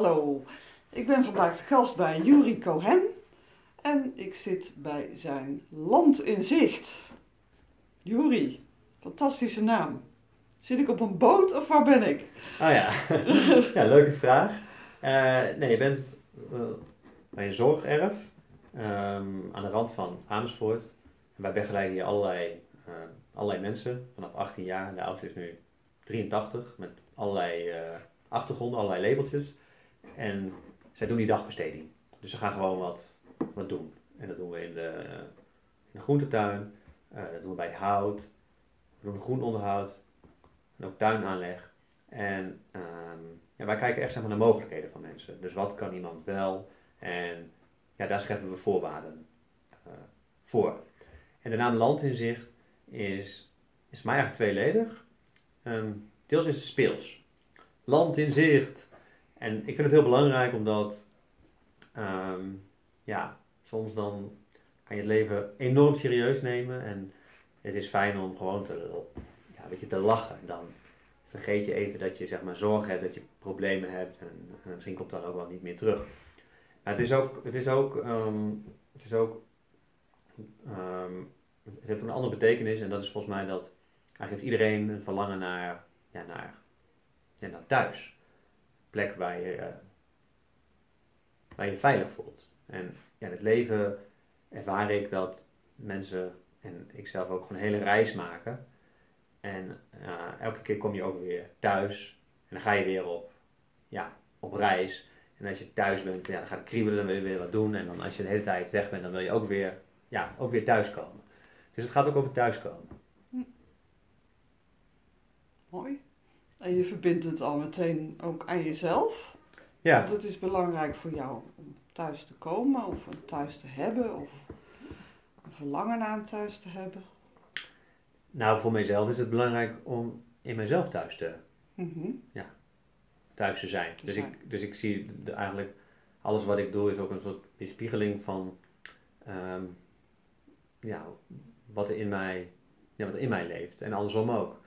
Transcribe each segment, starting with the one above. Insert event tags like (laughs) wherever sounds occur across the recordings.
Hallo, ik ben vandaag de gast bij Yuri Cohen en ik zit bij zijn Land in Zicht. Yuri, fantastische naam. Zit ik op een boot of waar ben ik? Oh ja, (laughs) ja leuke vraag. Uh, nee, je bent uh, bij een zorgerf um, aan de rand van Amersfoort. En wij begeleiden hier allerlei, uh, allerlei mensen vanaf 18 jaar. De oudste is nu 83 met allerlei achtergronden, allerlei labeltjes. En zij doen die dagbesteding. Dus ze gaan gewoon wat, wat doen. En dat doen we in de, in de groentetuin, dat doen we bij hout, we doen groenonderhoud en ook tuinaanleg. En um, ja, wij kijken echt naar de mogelijkheden van mensen. Dus wat kan iemand wel? En ja, daar scheppen we voorwaarden uh, voor. En de naam Landinzicht is, is mij eigenlijk tweeledig. Um, deels is het speels. Land in zicht. En ik vind het heel belangrijk omdat, um, ja, soms dan kan je het leven enorm serieus nemen. En het is fijn om gewoon te, ja, te lachen. Dan vergeet je even dat je zeg maar, zorg hebt, dat je problemen hebt. En, en misschien komt dat ook wel niet meer terug. Maar het is ook, het is ook, um, het is ook, um, het heeft een andere betekenis. En dat is volgens mij dat, eigenlijk heeft iedereen een verlangen naar, ja, naar, naar thuis. Plek waar je, uh, waar je veilig voelt. En ja, in het leven ervaar ik dat mensen en ik zelf ook gewoon een hele reis maken. En uh, elke keer kom je ook weer thuis. En dan ga je weer op, ja, op reis. En als je thuis bent, ja, dan gaat het kriebelen, dan wil je weer wat doen. En dan als je de hele tijd weg bent, dan wil je ook weer, ja, ook weer thuiskomen. Dus het gaat ook over thuiskomen. Hm. Mooi. En je verbindt het al meteen ook aan jezelf. Ja. Want het is belangrijk voor jou om thuis te komen of een thuis te hebben of een verlangen naar een thuis te hebben. Nou, voor mijzelf is het belangrijk om in mezelf thuis te, mm ja, thuis te zijn. dus, Ik, dus ik zie de, eigenlijk alles wat ik doe is ook een soort weerspiegeling van um, ja, wat, er in mij, ja, wat er in mij leeft. En andersom ook.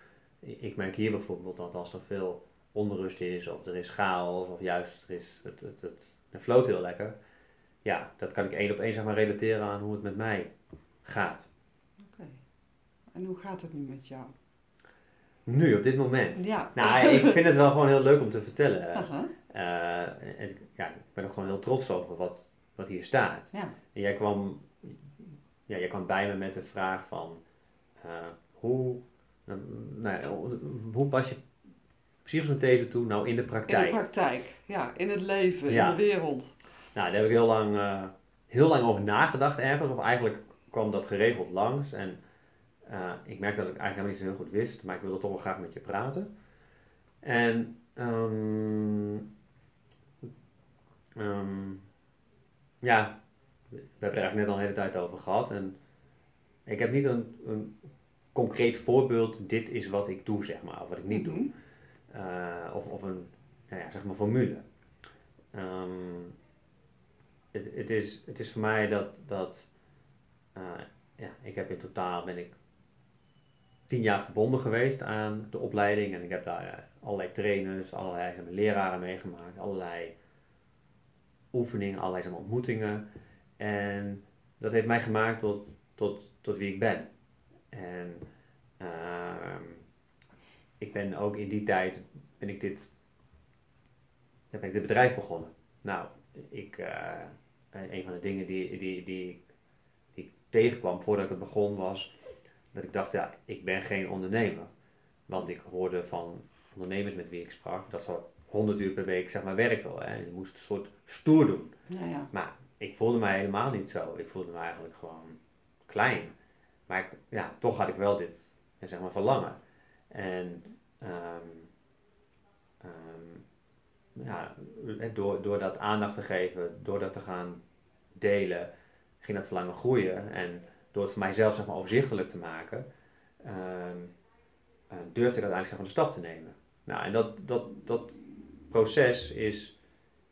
Ik merk hier bijvoorbeeld dat als er veel onrust is, of er is chaos, of juist er is het, het, het, het floot heel lekker. Ja, dat kan ik één op één zeg maar relateren aan hoe het met mij gaat. En hoe gaat het nu met jou? Nu, op dit moment? Ja. Nou, ik (laughs) vind het wel gewoon heel leuk om te vertellen. Uh, en, ja, ik ben ook gewoon heel trots over wat, wat hier staat. Ja. En jij kwam, ja, jij kwam bij me met de vraag van uh, hoe, nou, hoe pas je psychosynthese toe nou in de praktijk? In de praktijk, ja, in het leven, in de wereld. Nou, daar heb ik heel lang, uh, heel lang over nagedacht ergens, of eigenlijk kwam dat geregeld langs. En uh, ik merk dat ik eigenlijk helemaal niet zo heel goed wist, maar ik wilde toch wel graag met je praten. En um, um, ja, we hebben er eigenlijk net al een hele tijd over gehad. En ik heb niet een, een concreet voorbeeld, dit is wat ik doe, zeg maar, of wat ik niet doe. Uh, of, of een, nou ja, zeg maar, formule. Um, het, het, is, het is voor mij dat, dat uh, ja, ik heb in totaal ben ik tien jaar verbonden geweest aan de opleiding. En ik heb daar eh, allerlei trainers, allerlei leraren meegemaakt, allerlei oefeningen, allerlei ontmoetingen. En dat heeft mij gemaakt tot, tot, tot wie ik ben. En uh, ik ben ook in die tijd, ben ik dit, ben ik dit bedrijf begonnen. Nou, ik, uh, een van de dingen die, die, die, die ik tegenkwam voordat ik het begon was dat ik dacht, ja, ik ben geen ondernemer. Want ik hoorde van ondernemers met wie ik sprak, dat ze 100 uur per week zeg maar werken. Hè. Je moest een soort stoer doen. Ja, ja. Maar ik voelde mij helemaal niet zo. Ik voelde me eigenlijk gewoon klein. Maar ik, ja, toch had ik wel dit zeg maar, verlangen. En um, um, ja, door, door dat aandacht te geven, door dat te gaan delen, ging dat verlangen groeien. En door het voor mijzelf zeg maar, overzichtelijk te maken, uh, uh, durfde ik uiteindelijk zeg maar, de stap te nemen. Nou, en dat, dat, dat proces is,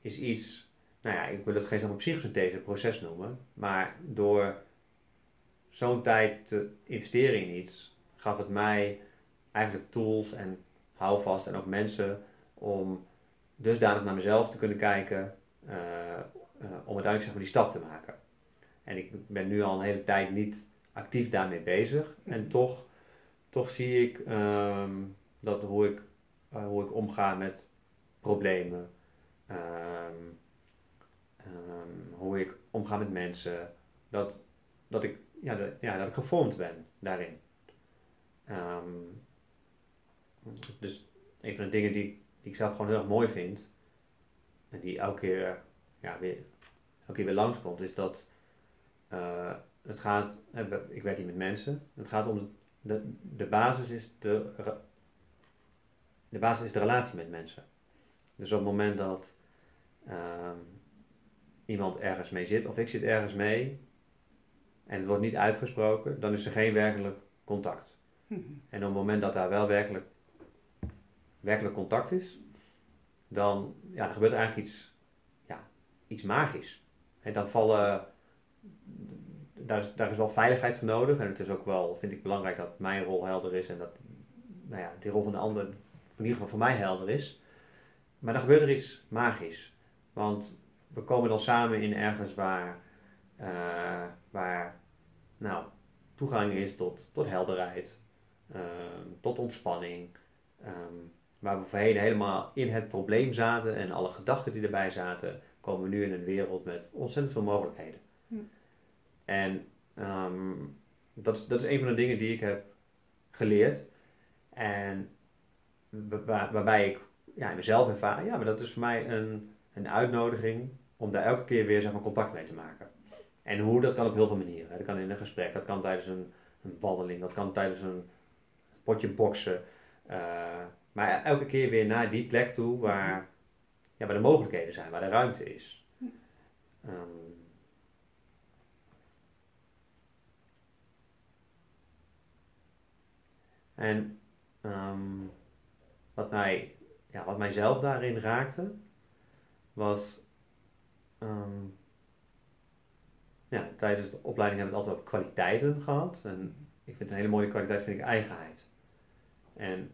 is iets, nou ja, ik wil het geen zo'n psychosynthese proces noemen, maar door zo'n tijd te investeren in iets, gaf het mij eigenlijk tools en houvast en ook mensen om dusdanig naar mezelf te kunnen kijken uh, om uiteindelijk zeg maar, die stap te maken. En ik ben nu al een hele tijd niet actief daarmee bezig. En toch, toch zie ik ehm, dat hoe ik, hoe ik omga met problemen, ehm, ehm, hoe ik omga met mensen, dat, dat, ik, ja, dat, ja, dat ik gevormd ben daarin. dus een van de dingen die, ik zelf gewoon heel erg mooi vind, en die elke keer, ja, weer, elke keer weer langskomt, is dat uh, het gaat, ik werk niet met mensen, het gaat om de, de, basis is de, de basis is de relatie met mensen. Dus op het moment dat uh, iemand ergens mee zit, of ik zit ergens mee, en het wordt niet uitgesproken, dan is er geen werkelijk contact. (laughs) En op het moment dat daar wel werkelijk, werkelijk contact is, dan, ja, dan gebeurt er eigenlijk iets, ja, iets magisch. En dan vallen, daar is, daar is wel veiligheid voor nodig. En het is ook wel, vind ik belangrijk dat mijn rol helder is en dat, nou ja, die rol van de ander in ieder geval voor mij helder is. Maar dan gebeurt er iets magisch. Want we komen dan samen in ergens waar, uh, waar nou, toegang is tot, tot helderheid, uh, tot ontspanning. Um, waar we voorheen helemaal in het probleem zaten en alle gedachten die erbij zaten, komen we nu in een wereld met ontzettend veel mogelijkheden. Hm. En um, dat, is, dat is een van de dingen die ik heb geleerd. En waar, waarbij ik ja, mezelf ervaar, ja, maar dat is voor mij een, een uitnodiging om daar elke keer weer zeg maar, contact mee te maken. En hoe, dat kan op heel veel manieren. Dat kan in een gesprek, dat kan tijdens een, een wandeling, dat kan tijdens een potje boksen. Uh, maar elke keer weer naar die plek toe waar, ja, waar de mogelijkheden zijn, waar de ruimte is. Um, en um, wat, mij, ja, wat mijzelf daarin raakte, was. Um, ja, tijdens de opleiding hebben we het altijd over kwaliteiten gehad. En ik vind een hele mooie kwaliteit vind ik eigenheid. En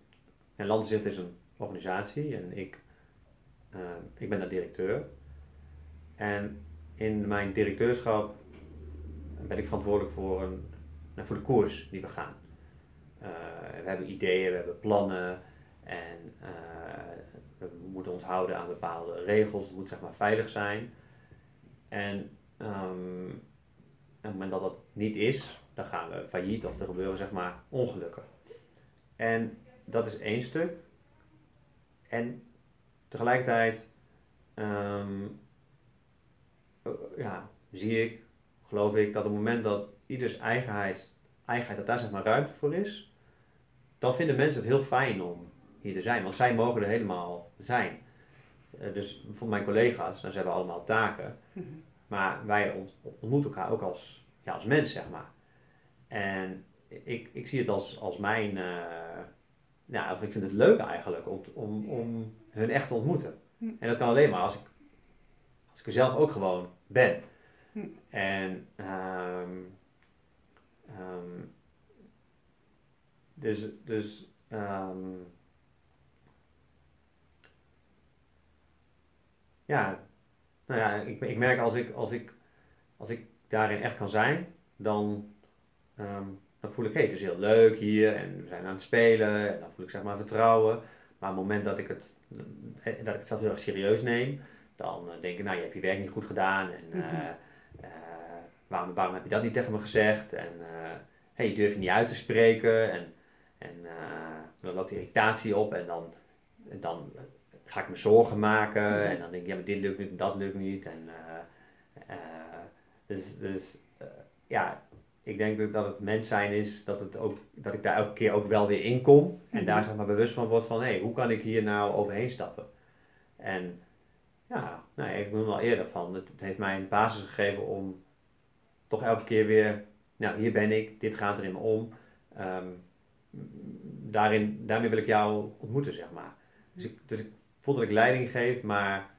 en is een organisatie en ik, uh, ik ben daar directeur. En in mijn directeurschap ben ik verantwoordelijk voor, een, nou, voor de koers die we gaan. Uh, we hebben ideeën, we hebben plannen en uh, we moeten ons houden aan bepaalde regels. Het moet zeg maar veilig zijn. En um, op het moment dat dat niet is, dan gaan we failliet of er gebeuren zeg maar ongelukken. En dat is één stuk. En tegelijkertijd um, ja, zie ik, geloof ik, dat op het moment dat ieders eigenheid, eigenheid dat daar zeg maar ruimte voor is, dan vinden mensen het heel fijn om hier te zijn. Want zij mogen er helemaal zijn. Uh, dus voor mijn collega's, dan ze hebben allemaal taken. Mhm. Maar wij ontmoeten elkaar ook als, ja, als mens, zeg maar. En ik, ik zie het als, als mijn, uh, nou, of ik vind het leuk eigenlijk om, om, om hun echt te ontmoeten. Hm. En dat kan alleen maar als ik, als ik er zelf ook gewoon ben. Hm. En um, um, dus, dus um, ja, nou ja, ik, ik merk als ik, als, ik, als ik daarin echt kan zijn, dan, dan voel ik, hé, hey, het is heel leuk hier en we zijn aan het spelen en dan voel ik zeg maar vertrouwen. Maar op het moment dat ik het, eh, dat ik het zelf heel erg serieus neem, dan eh, denk ik, nou, je hebt je werk niet goed gedaan en uh, uh, waarom, waarom heb je dat niet tegen me gezegd? En hey, je durft je niet uit te spreken en, en dan loopt irritatie op en dan, dan ga ik me zorgen maken en dan denk ik, ja, maar dit lukt niet en dat lukt niet. En, dus, dus ja, ik denk dat het mens zijn is dat, het ook, dat ik daar elke keer ook wel weer in kom. En daar mhm. zeg maar bewust van word van, hé, hey, hoe kan ik hier nou overheen stappen? En ja, nou, ik noem al eerder van, het, het, heeft mij een basis gegeven om toch elke keer weer, nou, hier ben ik, dit gaat er in me om. Um, daarin, daarmee wil ik jou ontmoeten, zeg maar. Dus ik, dus ik voel dat ik leiding geef, maar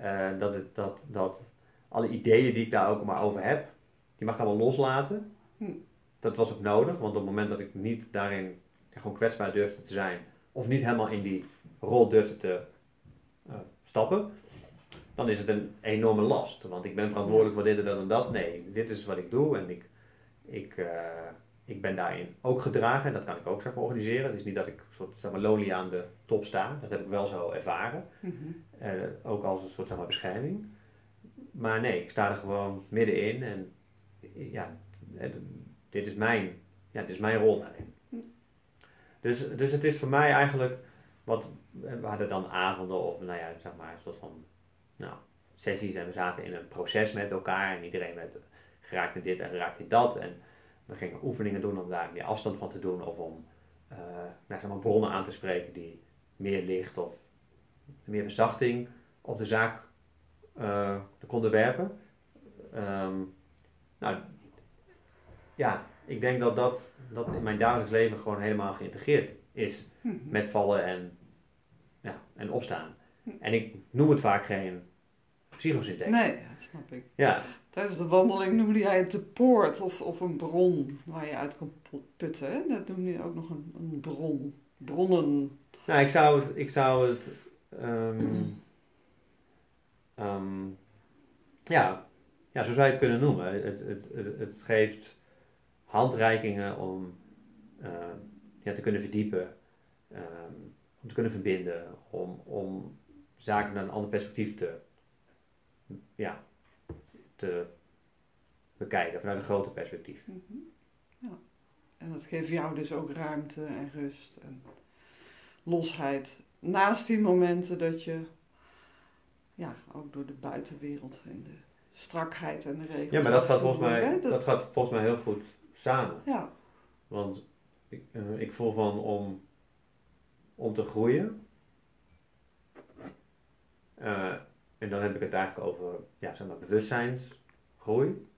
uh, dat, het, dat, dat alle ideeën die ik daar ook maar over heb, die mag ik allemaal loslaten. Hm. Dat was ook nodig, want op het moment dat ik niet daarin gewoon kwetsbaar durfde te zijn, of niet helemaal in die rol durfde te, eh, stappen, dan is het een enorme last. Want ik ben verantwoordelijk voor dit en dat en dat. Nee, dit is wat ik doe en ik, ik, eh, ik ben daarin ook gedragen en dat kan ik ook zeg maar, organiseren. Het is niet dat ik soort zeg maar, lonely aan de top sta, dat heb ik wel zo ervaren. Mhm. Eh, ook als een soort zeg maar, bescherming. Maar nee, ik sta er gewoon middenin en ja, eh, dit is mijn, ja, dit is mijn rol daarin. Dus, dus het is voor mij eigenlijk wat, we hadden dan avonden of nou ja, zeg maar een soort van nou, sessies en we zaten in een proces met elkaar en iedereen met geraakt in dit en geraakt in dat. En we gingen oefeningen doen om daar meer afstand van te doen of om uh, nou, zeg maar bronnen aan te spreken die meer licht of meer verzachting op de zaak uh, konden werpen. Um, nou, ja, ik denk dat, dat dat in mijn dagelijks leven gewoon helemaal geïntegreerd is Mhm. met vallen en, ja, en opstaan. En ik noem het vaak geen psychosynthese. Nee, dat snap ik. Ja, Tijdens de wandeling noemde jij het de poort of, of een bron waar je uit kan putten. Hè? Dat noemde je ook nog een, een bron. Bronnen. nou, ik zou het, ik zou het ehm, (clears throat) ehm, ja, ja, zo zou je het kunnen noemen. Het, het, het, het geeft handreikingen om eh, ja, te kunnen verdiepen, ehm, om te kunnen verbinden, om, om zaken vanuit een ander perspectief te, ja, te bekijken, vanuit een groter perspectief. Mhm. Ja. En dat geeft jou dus ook ruimte en rust en losheid. Naast die momenten dat je ja, ook door de buitenwereld en de strakheid en de regels. Ja, maar dat gaat volgens mij, hè, dat gaat volgens mij heel goed samen. Ja, Want ik, eh, ik voel van om, om te groeien. eh, en dan heb ik het eigenlijk over ja, zeg maar, bewustzijnsgroei.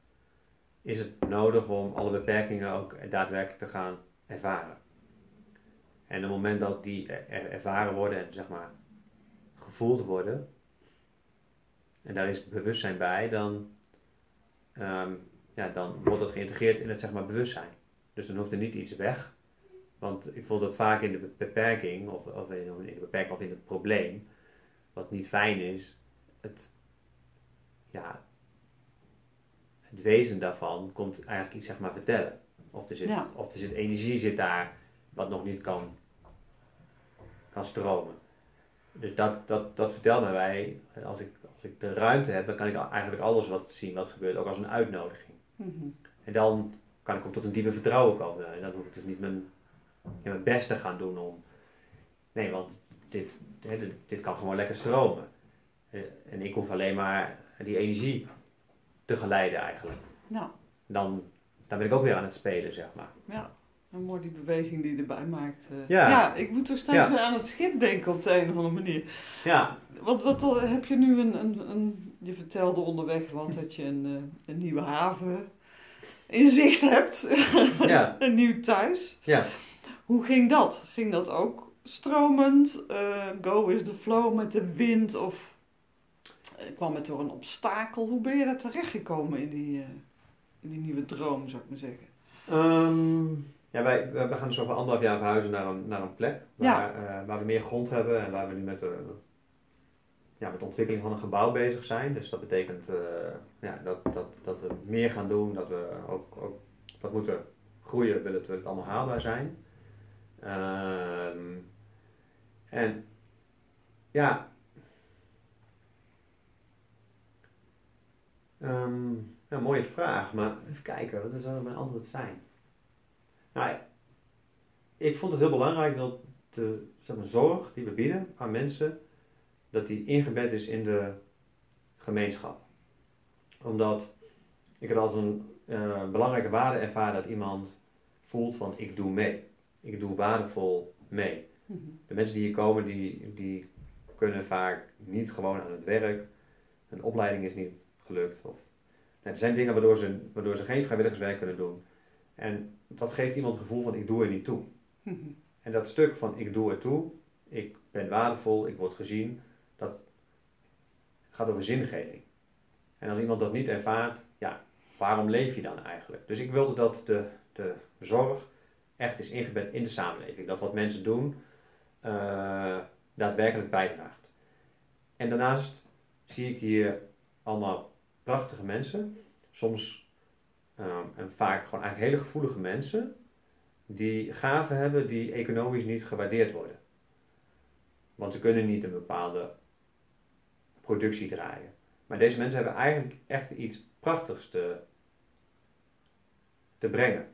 Is het nodig om alle beperkingen ook daadwerkelijk te gaan ervaren. En op het moment dat die er- er- ervaren worden en zeg maar gevoeld worden, en daar is bewustzijn bij, dan, ehm, ja, dan wordt dat geïntegreerd in het zeg maar, bewustzijn. Dus dan hoeft er niet iets weg. Want ik voel dat vaak in de be- beperking, of, of in de beperking of in het probleem, wat niet fijn is, het, ja, het wezen daarvan komt eigenlijk iets zeg maar vertellen. Of er zit, Ja. of er zit energie zit daar wat nog niet kan, kan stromen. Dus dat, dat, dat vertelt mij wij, als ik, als ik de ruimte heb, dan kan ik eigenlijk alles wat zien wat gebeurt, ook als een uitnodiging. Mhm. En dan kan ik ook tot een diepe vertrouwen komen. En dan hoef ik dus niet mijn, ja, mijn best te gaan doen om. Nee, want dit, dit, dit kan gewoon lekker stromen. Eh, En ik hoef alleen maar die energie te geleiden eigenlijk. ja, Dan, dan ben ik ook weer aan het spelen, zeg maar. ja. En mooi die beweging die je erbij maakt. eh. Ja. ik moet toch steeds Ja. weer aan het schip denken op de een of andere manier. Ja, Wat, wat al- heb je nu een, een, een je vertelde onderweg want dat je een, eh, een nieuwe haven in zicht hebt. (laughs) Ja. (laughs) een nieuw thuis. ja. Hoe ging dat? Ging dat ook stromend? eh, go with the flow met de wind? Of eh, kwam het door een obstakel? Hoe ben je daar terechtgekomen in die, eh, in die nieuwe droom, zou ik maar zeggen? Ehm, ja, wij, wij gaan dus over anderhalf jaar verhuizen naar een, naar een plek waar, eh, waar we meer grond hebben en waar we nu met de, ja, met de ontwikkeling van een gebouw bezig zijn. Dus dat betekent eh, ja, dat, dat, dat we meer gaan doen, dat we ook, ook wat moeten groeien, willen we het allemaal haalbaar zijn. Ehm, en ja, Ehm, ja, mooie vraag, maar even kijken, wat zou mijn antwoord zijn? Nou, ik vond het heel belangrijk dat de zeg maar, zorg die we bieden aan mensen, dat die ingebed is in de gemeenschap. Omdat ik het als een eh, belangrijke waarde ervaar dat iemand voelt van ik doe mee. Ik doe waardevol mee. De mensen die hier komen, die, die kunnen vaak niet gewoon aan het werk. Hun opleiding is niet gelukt. Of, nee, er zijn dingen waardoor ze, waardoor ze geen vrijwilligerswerk kunnen doen. En dat geeft iemand het gevoel van ik doe er niet toe. (laughs) En dat stuk van ik doe er toe, ik ben waardevol, ik word gezien, dat gaat over zingeving. En als iemand dat niet ervaart, ja, waarom leef je dan eigenlijk? Dus ik wilde dat de, de zorg echt is ingebed in de samenleving. Dat wat mensen doen, eh, daadwerkelijk bijdraagt. en daarnaast zie ik hier allemaal prachtige mensen. Soms ehm, en vaak gewoon eigenlijk hele gevoelige mensen. Die gaven hebben die economisch niet gewaardeerd worden. Want ze kunnen niet een bepaalde productie draaien. Maar deze mensen hebben eigenlijk echt iets prachtigs te, te brengen.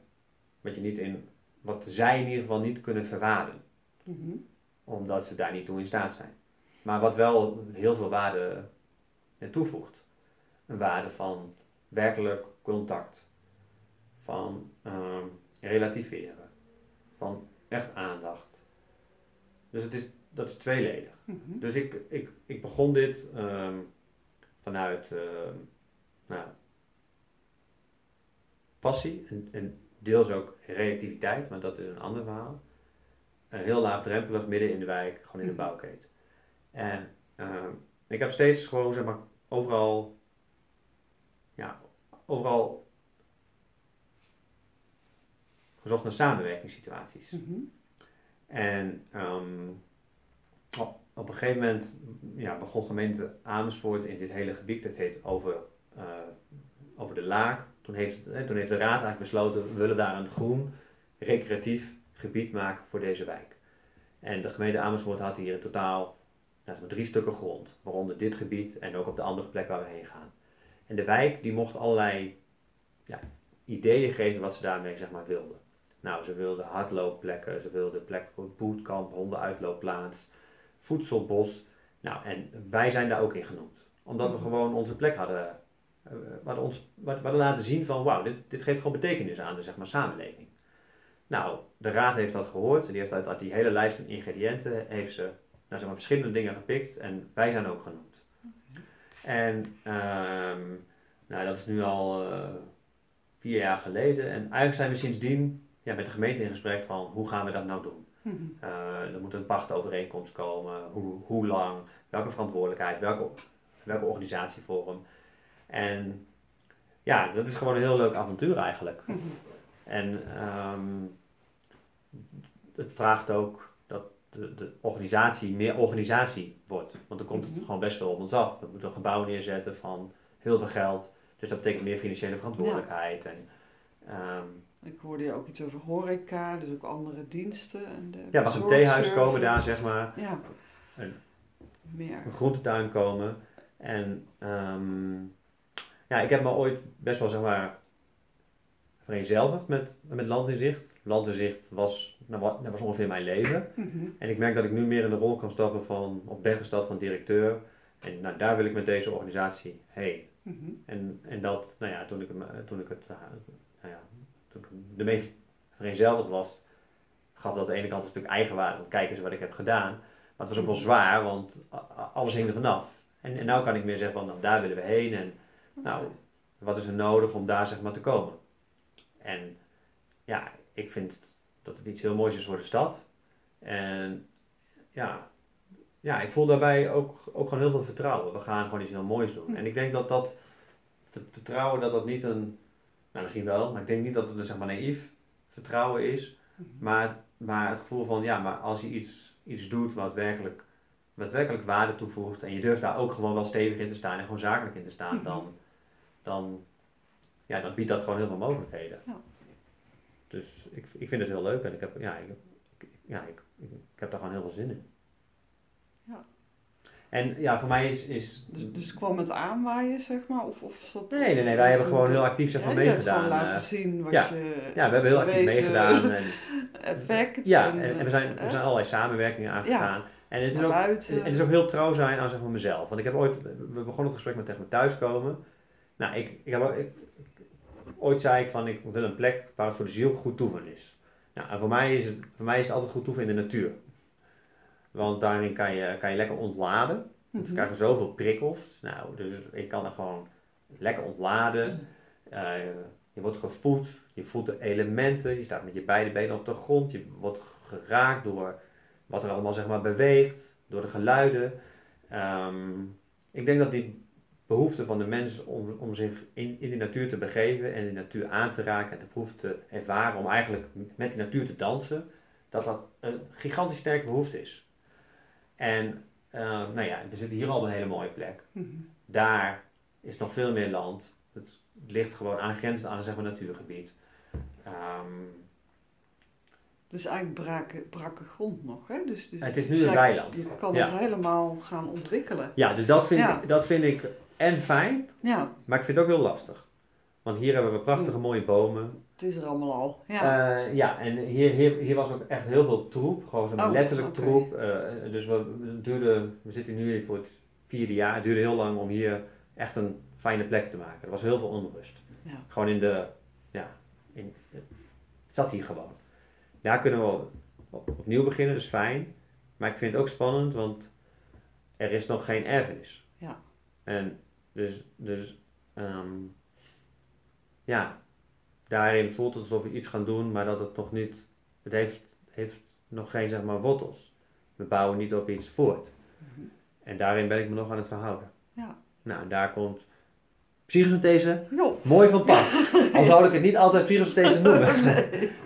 Wat, je niet in, wat zij in ieder geval niet kunnen verwaarden. Mhm. Omdat ze daar niet toe in staat zijn. Maar wat wel heel veel waarde toevoegt. Een waarde van werkelijk contact. Van ehm, relativeren. Van echt aandacht. Dus het is, dat is tweeledig. Mhm. Dus ik, ik, ik begon dit ehm, vanuit ehm, nou, passie en, en deels ook reactiviteit, maar dat is een ander verhaal. Eh, heel laagdrempelig, midden in de wijk, gewoon in de Mhm. bouwkeet. En ik heb steeds gewoon, zeg maar, overal, ja, overal gezocht naar samenwerkingssituaties. Mhm. En ehm, op, op een gegeven moment ja, begon gemeente Amersfoort in dit hele gebied, dat heet over, eh, over de Laak. Toen heeft, eh, toen heeft de raad eigenlijk besloten, we willen daar een groen, recreatief gebied maken voor deze wijk. En de gemeente Amersfoort had hier in totaal nou, drie stukken grond, waaronder dit gebied en ook op de andere plek waar we heen gaan. En de wijk die mocht allerlei ja, ideeën geven wat ze daarmee zeg maar wilden. Nou, ze wilden hardloopplekken, ze wilden plek voor bootcamp, hondenuitloopplaats, voedselbos. Nou, en wij zijn daar ook in genoemd. Omdat we Mhm. gewoon onze plek hadden, eh, we hadden, ons, we hadden laten zien van wauw, dit, dit geeft gewoon betekenis aan de zeg maar, samenleving. Nou, de raad heeft dat gehoord. Die heeft uit, uit die hele lijst van ingrediënten heeft ze nou, zeg maar, verschillende dingen gepikt en wij zijn ook genoemd. En ehm, nou, dat is nu al eh, vier jaar geleden. En eigenlijk zijn we sindsdien ja, met de gemeente in gesprek van hoe gaan we dat nou doen. Mhm. Eh, er moet een pachtovereenkomst komen. Hoe, hoe lang? Welke verantwoordelijkheid? Welke, welke organisatievorm? En ja, dat is gewoon een heel leuk avontuur eigenlijk. Mhm. En ehm, het vraagt ook de, de organisatie meer organisatie wordt. Want dan komt het Mhm. gewoon best wel op ons af. We moeten een gebouw neerzetten van heel veel geld. Dus dat betekent meer financiële verantwoordelijkheid. En, ehm, Ik hoorde je ook iets over horeca, dus ook andere diensten. En de ja, mag een theehuis komen daar, zeg maar. Ja. Een- Meer. een groentetuin komen. En ehm, ja, ik heb me ooit best wel zeg maar vereenzelvigd met, met Land in Zicht. Land in Zicht was, nou, wat- dat was ongeveer mijn leven. Mhm. En ik merk dat ik nu meer in de rol kan stappen van, of ben gestapt van directeur. En nou, daar wil ik met deze organisatie heen. Mhm. En, en dat, nou ja, toen ik, hem, toen ik het, eh, nou ja, toen ik ermee vereenzelvigd was, gaf dat aan de ene kant een stuk eigenwaarde. Want kijk eens wat ik heb gedaan. Maar het was ook wel zwaar, want alles hing er vanaf. En, en nou kan ik meer zeggen van, nou, daar willen we heen. En nou, wat is er nodig om daar zeg maar te komen? En ja, ik vind dat het iets heel moois is voor de stad. En ja, ja ik voel daarbij ook, ook gewoon heel veel vertrouwen. We gaan gewoon iets heel moois doen. En ik denk dat dat ver- vertrouwen, dat dat niet een, nou misschien wel, maar ik denk niet dat het een zeg maar naïef vertrouwen is. Mhm. Maar, maar het gevoel van, ja, maar als je iets, iets doet wat werkelijk, wat werkelijk waarde toevoegt en je durft daar ook gewoon wel stevig in te staan en gewoon zakelijk in te staan, Mhm. dan, dan, ja, dan biedt dat gewoon heel veel mogelijkheden. Ja. Dus ik, ik vind het heel leuk en ik heb, ja, ik, ja, ik, ik, ik heb daar gewoon heel veel zin in. Ja. En ja, voor mij is... is Dus, dus kwam het aanwaaien, zeg maar? Of, of is dat nee, nee, nee, wij hebben gewoon heel actief zeg maar Ja, je hebt meegedaan. gewoon laten eh. zien wat ja. je ja, we hebben heel actief meegedaan. En, (laughs) effect. ja, en, en, en we zijn, er zijn allerlei samenwerkingen aangegaan. En het is ook. En het is ook heel trouw zijn aan zeg maar, mezelf. Want ik heb ooit, we begonnen het gesprek met tegen me thuiskomen. Nou, ik, ik heb, ik- ooit zei ik van, ik wil een plek waar het voor de ziel goed toeven is. Nou, en voor mij is het, voor mij is het altijd goed toeven in de natuur. Want daarin kan je, kan je lekker ontladen. Want we Mhm. krijgen zoveel prikkels. Nou, dus ik kan er gewoon lekker ontladen. Eh, je wordt gevoed, je voelt de elementen, je staat met je beide benen op de grond, je wordt geraakt door wat er allemaal zeg maar beweegt, door de geluiden. Ehm, ik denk dat die behoefte van de mens om, om zich in, in die natuur te begeven en die natuur aan te raken en te proeven te ervaren, om eigenlijk met die natuur te dansen, dat dat een gigantisch sterke behoefte is. En eh, nou ja, we zitten hier al op een hele mooie plek. Mhm. Daar is nog veel meer land. Het ligt gewoon aangrenzend aan een zeg maar, natuurgebied. Dus eigenlijk brakke, brakke grond nog, hè? Dus, dus Het is nu dus een weiland. Je kan Ja. het helemaal gaan ontwikkelen. ja, dus dat vind, Ja. ik, dat vind ik en fijn, Ja, maar ik vind het ook heel lastig. Want hier hebben we prachtige mooie bomen. het is er allemaal al. Ja, Ja, ja en hier, hier, hier was ook echt heel veel troep. Gewoon zo'n Oh, letterlijk troep. Eh, dus we, duurde, we zitten nu hier voor het vierde jaar. Het duurde heel lang om hier echt een fijne plek te maken. Er was heel veel onrust. Ja. Gewoon in de, ja, in, het zat hier gewoon. Daar kunnen we op- opnieuw beginnen, dat is fijn. Maar ik vind het ook spannend, want er is nog geen erfenis. Ja. En dus, dus ehm, ja, daarin voelt het alsof we iets gaan doen, maar dat het nog niet, het heeft, heeft nog geen zeg maar wortels. We bouwen niet op iets voort. Mhm. En daarin ben ik me nog aan het verhouden. Ja. Nou, daar komt psychosynthese Jo, mooi van pas. (laughs) Al zou ik het niet altijd psychosynthese noemen.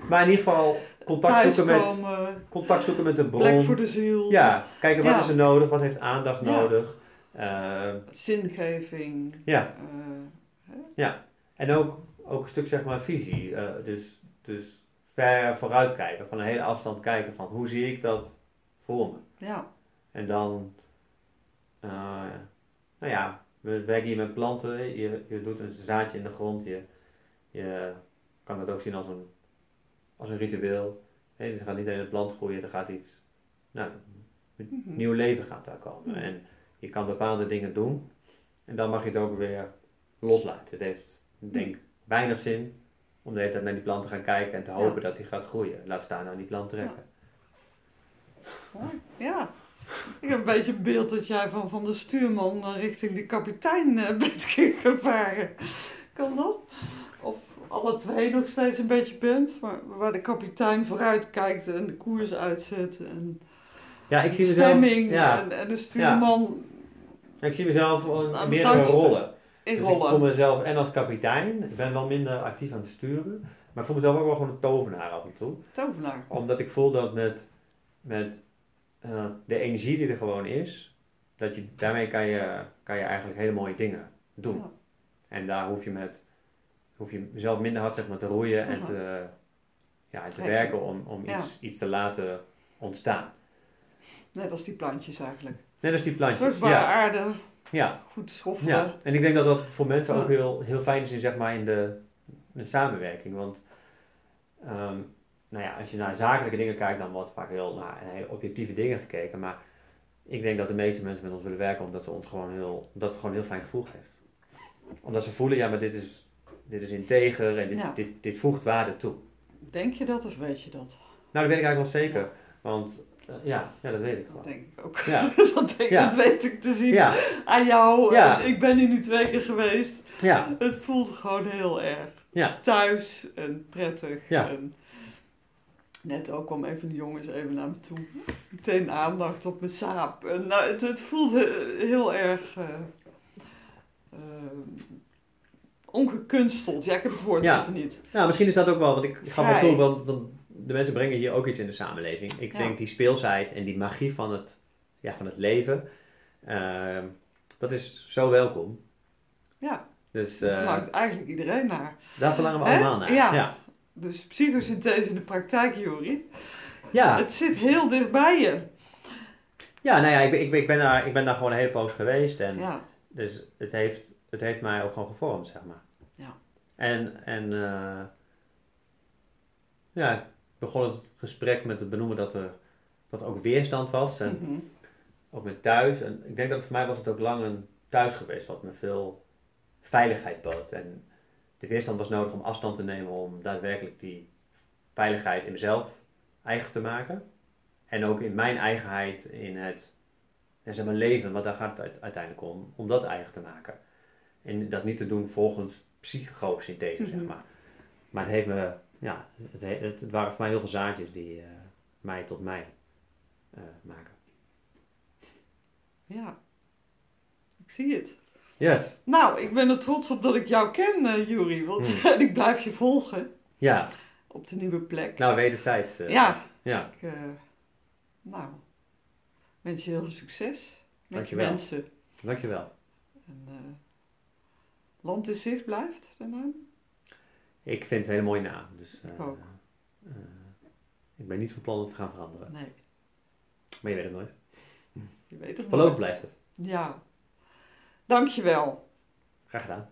Maar in ieder geval contact zoeken, met, contact zoeken met de bron. plek voor de ziel, Ja, kijken wat Ja. is er nodig, wat heeft aandacht Ja. nodig. Eh, zingeving. ja, eh, en ook, ook een stuk zeg maar visie. Eh, dus, dus ver vooruit kijken, van een hele afstand kijken van hoe zie ik dat voor me. ja, En dan, nou ja, we werken hier met planten. Je, je doet een zaadje in de grond. Je, je kan dat ook zien als een, als een ritueel. Hè, er gaat niet alleen een plant groeien, er gaat iets, nou, Mhm. nieuw leven gaat daar komen. Mhm. En je kan bepaalde dingen doen. En dan mag je het ook weer loslaten. Het heeft, ik denk, weinig zin om de hele tijd naar die plant te gaan kijken en te hopen dat die gaat groeien. Laat staan aan die plant trekken. Mooi. Ja. Ik heb een beetje een beeld dat jij van, van de stuurman naar richting de kapitein eh, (laughs) bent gevaren. Kan dat? Of alle twee nog steeds een beetje bent, maar waar de kapitein vooruit kijkt en de koers uitzet en Ja, ik de zie mezelf, stemming ja, en, en de stuurman ik zie mezelf touwtje. rollen. in Dus ik voel rollen. mezelf en als kapitein, ik ben wel minder actief aan het sturen, maar ik voel mezelf ook wel gewoon een tovenaar af en toe. Tovenaar. Omdat ik voel dat met, met eh, de energie die er gewoon is, dat je, daarmee kan je, kan je eigenlijk hele mooie dingen doen. Ja. En daar hoef je, met, hoef je mezelf minder hard zeg maar, te roeien en te, ja, en te werken om, om Ja. iets, iets te laten ontstaan. Net als die plantjes eigenlijk. Net als die plantjes. Vruchtbare Ja, aarde, ja, goed schoffelen. ja. En ik denk dat dat voor mensen ook heel, heel fijn is in, zeg maar, in de, de samenwerking. Want ehm, nou ja, als je naar zakelijke dingen kijkt, dan wordt vaak heel naar hele objectieve dingen gekeken. Maar ik denk dat de meeste mensen met ons willen werken omdat, ze ons gewoon heel, omdat het gewoon een heel fijn gevoel geeft. Omdat ze voelen, ja, maar dit is, dit is integer en dit, Ja. dit, dit voegt waarde toe. Denk je dat of weet je dat? Nou, dat weet ik eigenlijk wel zeker. Want ja, ja, dat weet ik Dat gewoon. denk ik ook. Ja, (laughs) dat, denk, Ja. dat weet ik te zien ja, aan jou. Ja. Ik ben hier nu twee keer geweest. ja, Het voelt gewoon heel erg ja, thuis en prettig. Ja. En net ook kwam even de jongens even naar me toe. Meteen aandacht op mijn saap. En, nou, het, het voelt he- heel erg eh, eh, ongekunsteld. Ja, ik heb het woord Ja. even niet. Nou, misschien is dat ook wel, want ik gaf wel toe, want, want de mensen brengen hier ook iets in de samenleving. Ik Ja. denk die speelsheid en die magie van het, ja, van het leven, ehm, dat is zo welkom. Ja, Dus daar eh, verlangt eigenlijk iedereen naar. daar verlangen we allemaal naar. Ja. ja. Dus psychosynthese in de praktijk, Jori. Ja, Het zit heel dichtbij je. ja nou ja, ik ben, ik, ben, ik, ben daar, ik ben daar gewoon een hele poos geweest en Ja, dus het heeft, het heeft mij ook gewoon gevormd, zeg maar. Ja. En, en eh, ja, begon het gesprek met het benoemen dat er, dat er ook weerstand was. En, mhm. ook met thuis. En ik denk dat voor mij was het ook lang een thuis geweest wat me veel veiligheid bood. En de weerstand was nodig om afstand te nemen om daadwerkelijk die veiligheid in mezelf eigen te maken. En ook in mijn eigenheid in het ja, zeg maar leven, want daar gaat het uite- uiteindelijk om, om dat eigen te maken. En dat niet te doen volgens psychosynthese, zeg Mhm. maar. Maar het heeft me, ja, het, he- het, het waren voor mij heel veel zaadjes die eh, mij tot mij eh, maken. ja. Ik zie het. Yes. Nou, ik ben er trots op dat ik jou ken, Juri. Want Hmm. (laughs) ik blijf je volgen Ja, op de nieuwe plek. nou wederzijds. ja, ja. ik, nou, wens je heel veel succes. je Dankjewel. mensen. Dankjewel. En, Land in zicht blijft de naam? Ik vind het een hele mooie naam. Dus, eh, Ik ook. eh, ik ben niet van plan om te gaan veranderen. Nee, Maar je weet het nooit. je weet het Voorlopig blijft het. Ja. Dankjewel. Graag gedaan.